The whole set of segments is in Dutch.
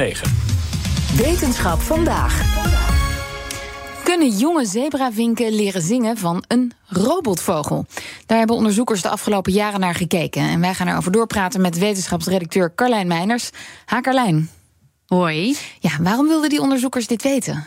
9. Wetenschap vandaag. Kunnen jonge zebravinken leren zingen van een robotvogel? Daar hebben onderzoekers de afgelopen jaren naar gekeken. En wij gaan erover doorpraten met wetenschapsredacteur Carlijn Meiners. Ha, Carlijn. Hoi. Ja, waarom wilden die onderzoekers dit weten?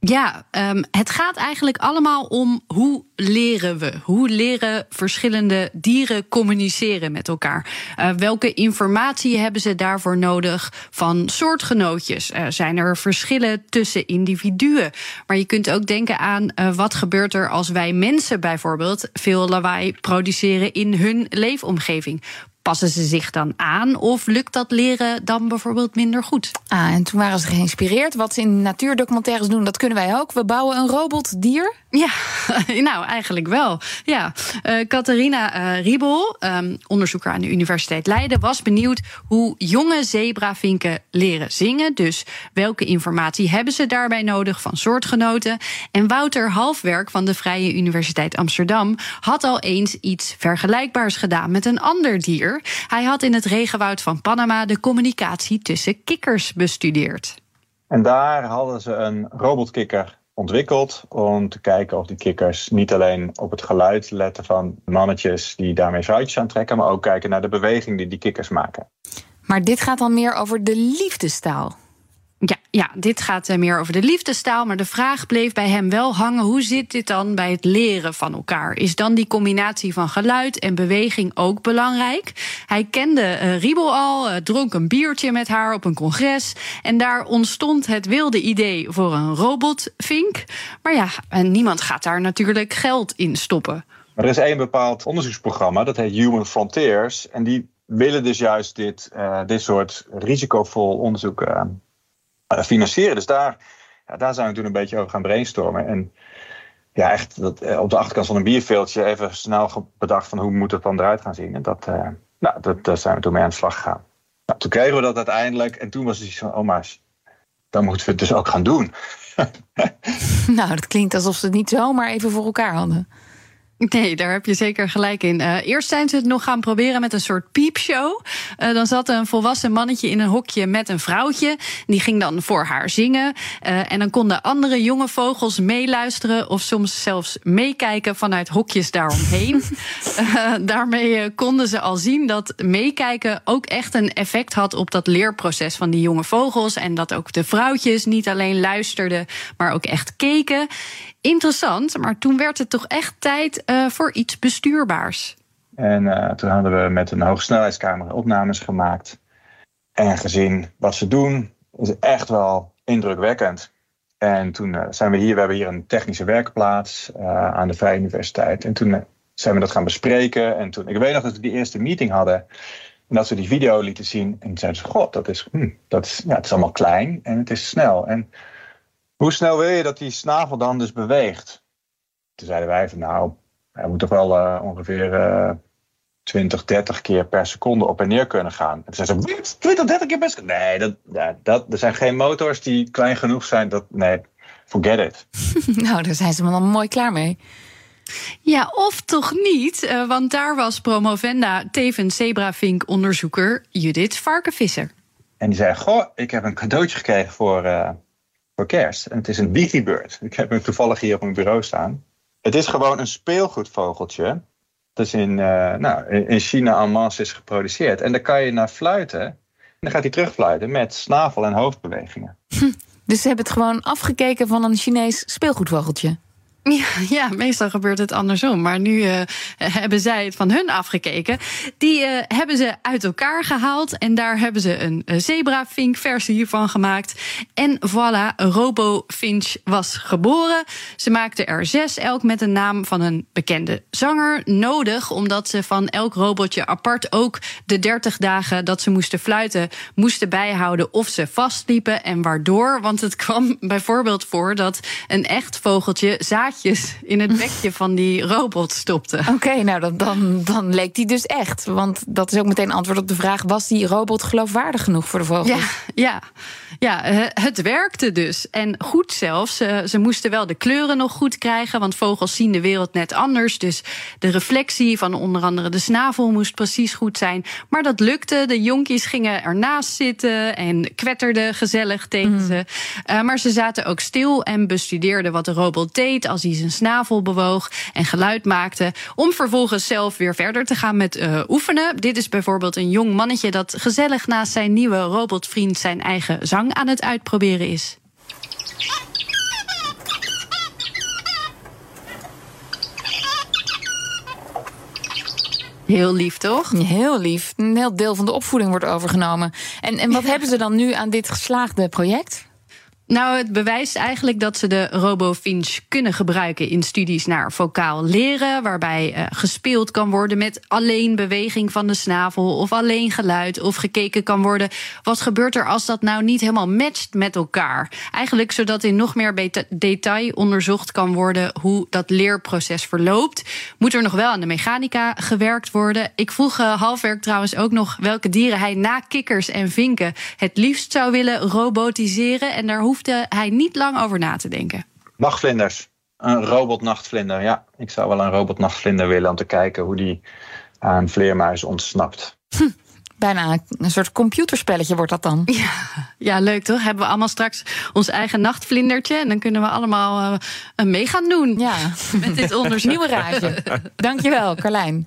Ja, um, het gaat eigenlijk allemaal om hoe leren we? Hoe leren verschillende dieren communiceren met elkaar? Uh, welke informatie hebben ze daarvoor nodig van soortgenootjes? Uh, zijn er verschillen tussen individuen? Maar je kunt ook denken aan uh, wat gebeurt er als wij mensen bijvoorbeeld veel lawaai produceren in hun leefomgeving? Passen ze zich dan aan of lukt dat leren dan bijvoorbeeld minder goed? Ah, en toen waren ze geïnspireerd. Wat ze in natuurdocumentaires doen, dat kunnen wij ook. We bouwen een robotdier. Ja, nou eigenlijk wel. Ja, uh, Catharina uh, Riebel, um, onderzoeker aan de Universiteit Leiden, was benieuwd hoe jonge zebravinken leren zingen. Dus welke informatie hebben ze daarbij nodig van soortgenoten? En Wouter Halfwerk van de Vrije Universiteit Amsterdam had al eens iets vergelijkbaars gedaan met een ander dier. Hij had in het regenwoud van Panama de communicatie tussen kikkers bestudeerd. En daar hadden ze een robotkikker ontwikkeld om te kijken of die kikkers niet alleen op het geluid letten van mannetjes die daarmee vrouwtjes aantrekken, maar ook kijken naar de beweging die die kikkers maken. Maar dit gaat dan meer over de liefdestaal. Ja, ja, dit gaat meer over de liefdestaal. Maar de vraag bleef bij hem wel hangen: hoe zit dit dan bij het leren van elkaar? Is dan die combinatie van geluid en beweging ook belangrijk? Hij kende uh, al, uh, dronk een biertje met haar op een congres. En daar ontstond het wilde idee voor een robotvink. Maar ja, niemand gaat daar natuurlijk geld in stoppen. Er is één bepaald onderzoeksprogramma, dat heet Human Frontiers. En die willen dus juist dit, dit soort risicovol onderzoek uh, financieren. Dus daar, ja, daar zijn we toen een beetje over gaan brainstormen. En ja, echt dat, uh, op de achterkant van een bierveeltje even snel bedacht van hoe moet het dan eruit gaan zien. En dat, uh, nou, dat, daar zijn we toen mee aan de slag gegaan. Nou, toen kregen we dat uiteindelijk en toen was het iets van, oh maar, dan moeten we het dus ook gaan doen. nou, dat klinkt alsof ze het niet zomaar even voor elkaar hadden. Nee, daar heb je zeker gelijk in. Uh, eerst zijn ze het nog gaan proberen met een soort piepshow. Uh, dan zat een volwassen mannetje in een hokje met een vrouwtje. Die ging dan voor haar zingen. Uh, en dan konden andere jonge vogels meeluisteren of soms zelfs meekijken vanuit hokjes daaromheen. daarmee konden ze al zien dat meekijken ook echt een effect had op dat leerproces van die jonge vogels. En dat ook de vrouwtjes niet alleen luisterden, maar ook echt keken. Interessant, maar toen werd het toch echt tijd uh, voor iets bestuurbaars. En uh, toen hadden we met een hoogsnelheidscamera opnames gemaakt. En gezien wat ze doen, is echt wel indrukwekkend. En toen uh, zijn we hier, we hebben hier een technische werkplaats aan de Vrije Universiteit. En toen zijn we dat gaan bespreken. En toen, ik weet nog dat we die eerste meeting hadden. En dat we die video lieten zien. En toen zeiden ze: God, dat is, hm, dat is, ja, het is allemaal klein en het is snel. En hoe snel wil je dat die snavel dan dus beweegt? Toen zeiden wij van nou, hij moet toch wel uh, ongeveer uh, 20, 30 keer per seconde op en neer kunnen gaan. En toen zei ze, 20, 30 keer per seconde? Nee, dat, ja, dat, er zijn geen motors die klein genoeg zijn. Dat, nee, forget it. nou, daar zijn ze wel mooi klaar mee. Ja, of toch niet, uh, want daar was promovenda tevens zebravink-onderzoeker Judith Varkenvisser. En die zei, goh, ik heb een cadeautje gekregen voor, uh, voor kerst. En het is een Wigibird. Ik heb hem toevallig hier op mijn bureau staan. Het is gewoon een speelgoedvogeltje. Dat is in, uh, nou, in China en masse is geproduceerd. En daar kan je naar fluiten. En dan gaat hij terugfluiten met snavel- en hoofdbewegingen. Hm, dus ze hebben het gewoon afgekeken van een Chinees speelgoedvogeltje? Ja, meestal gebeurt het andersom. Maar nu uh, hebben zij het van hun afgekeken. Die uh, hebben ze uit elkaar gehaald. En daar hebben ze een zebra-fink-versie hiervan gemaakt. En voilà, Robo-Finch was geboren. Ze maakten er zes, elk met een naam van een bekende zanger. Nodig, omdat ze van elk robotje apart ook de 30 dagen dat ze moesten fluiten, moesten bijhouden of ze vastliepen en waardoor. Want het kwam bijvoorbeeld voor dat een echt vogeltje zaadjes in het bekje van die robot stopte. Oké, nou dan, dan, dan leek die dus echt. Want dat is ook meteen antwoord op de vraag: was die robot geloofwaardig genoeg voor de vogels? Ja, ja, ja het werkte dus. En goed zelfs. Ze moesten wel de kleuren nog goed krijgen, want vogels zien de wereld net anders. Dus de reflectie van onder andere de snavel moest precies goed zijn. Maar dat lukte. De jonkies gingen ernaast zitten en kwetterden gezellig tegen mm. ze. Uh, maar ze zaten ook stil en bestudeerden wat de robot deed als hij zijn snavel bewoog en geluid maakte. Om vervolgens zelf weer verder te gaan met uh, oefenen. Dit is bijvoorbeeld een jong mannetje dat gezellig naast zijn nieuwe robotvriend zijn eigen zang aan het uitproberen is. Heel lief, toch? Heel lief. Een heel deel van de opvoeding wordt overgenomen. En, en wat hebben ze dan nu aan dit geslaagde project? Nou, het bewijst eigenlijk dat ze de RoboFinch kunnen gebruiken in studies naar vocaal leren, waarbij uh, gespeeld kan worden met alleen beweging van de snavel of alleen geluid, of gekeken kan worden wat gebeurt er als dat nou niet helemaal matcht met elkaar. Eigenlijk zodat in nog meer detail onderzocht kan worden hoe dat leerproces verloopt. Moet er nog wel aan de mechanica gewerkt worden. Ik vroeg uh, halfwerk trouwens ook nog welke dieren hij na kikkers en vinken het liefst zou willen robotiseren. En daar hoeft hoefde hij niet lang over na te denken. Nachtvlinders. Een robotnachtvlinder. Ja, ik zou wel een robotnachtvlinder willen om te kijken hoe die aan vleermuizen ontsnapt. Hm, bijna een soort computerspelletje wordt dat dan. Ja, ja, leuk toch? Hebben we allemaal straks ons eigen nachtvlindertje. En dan kunnen we allemaal uh, mee gaan doen. Ja, met dit onderzoek. Nieuwe rage. Dankjewel, Carlijn.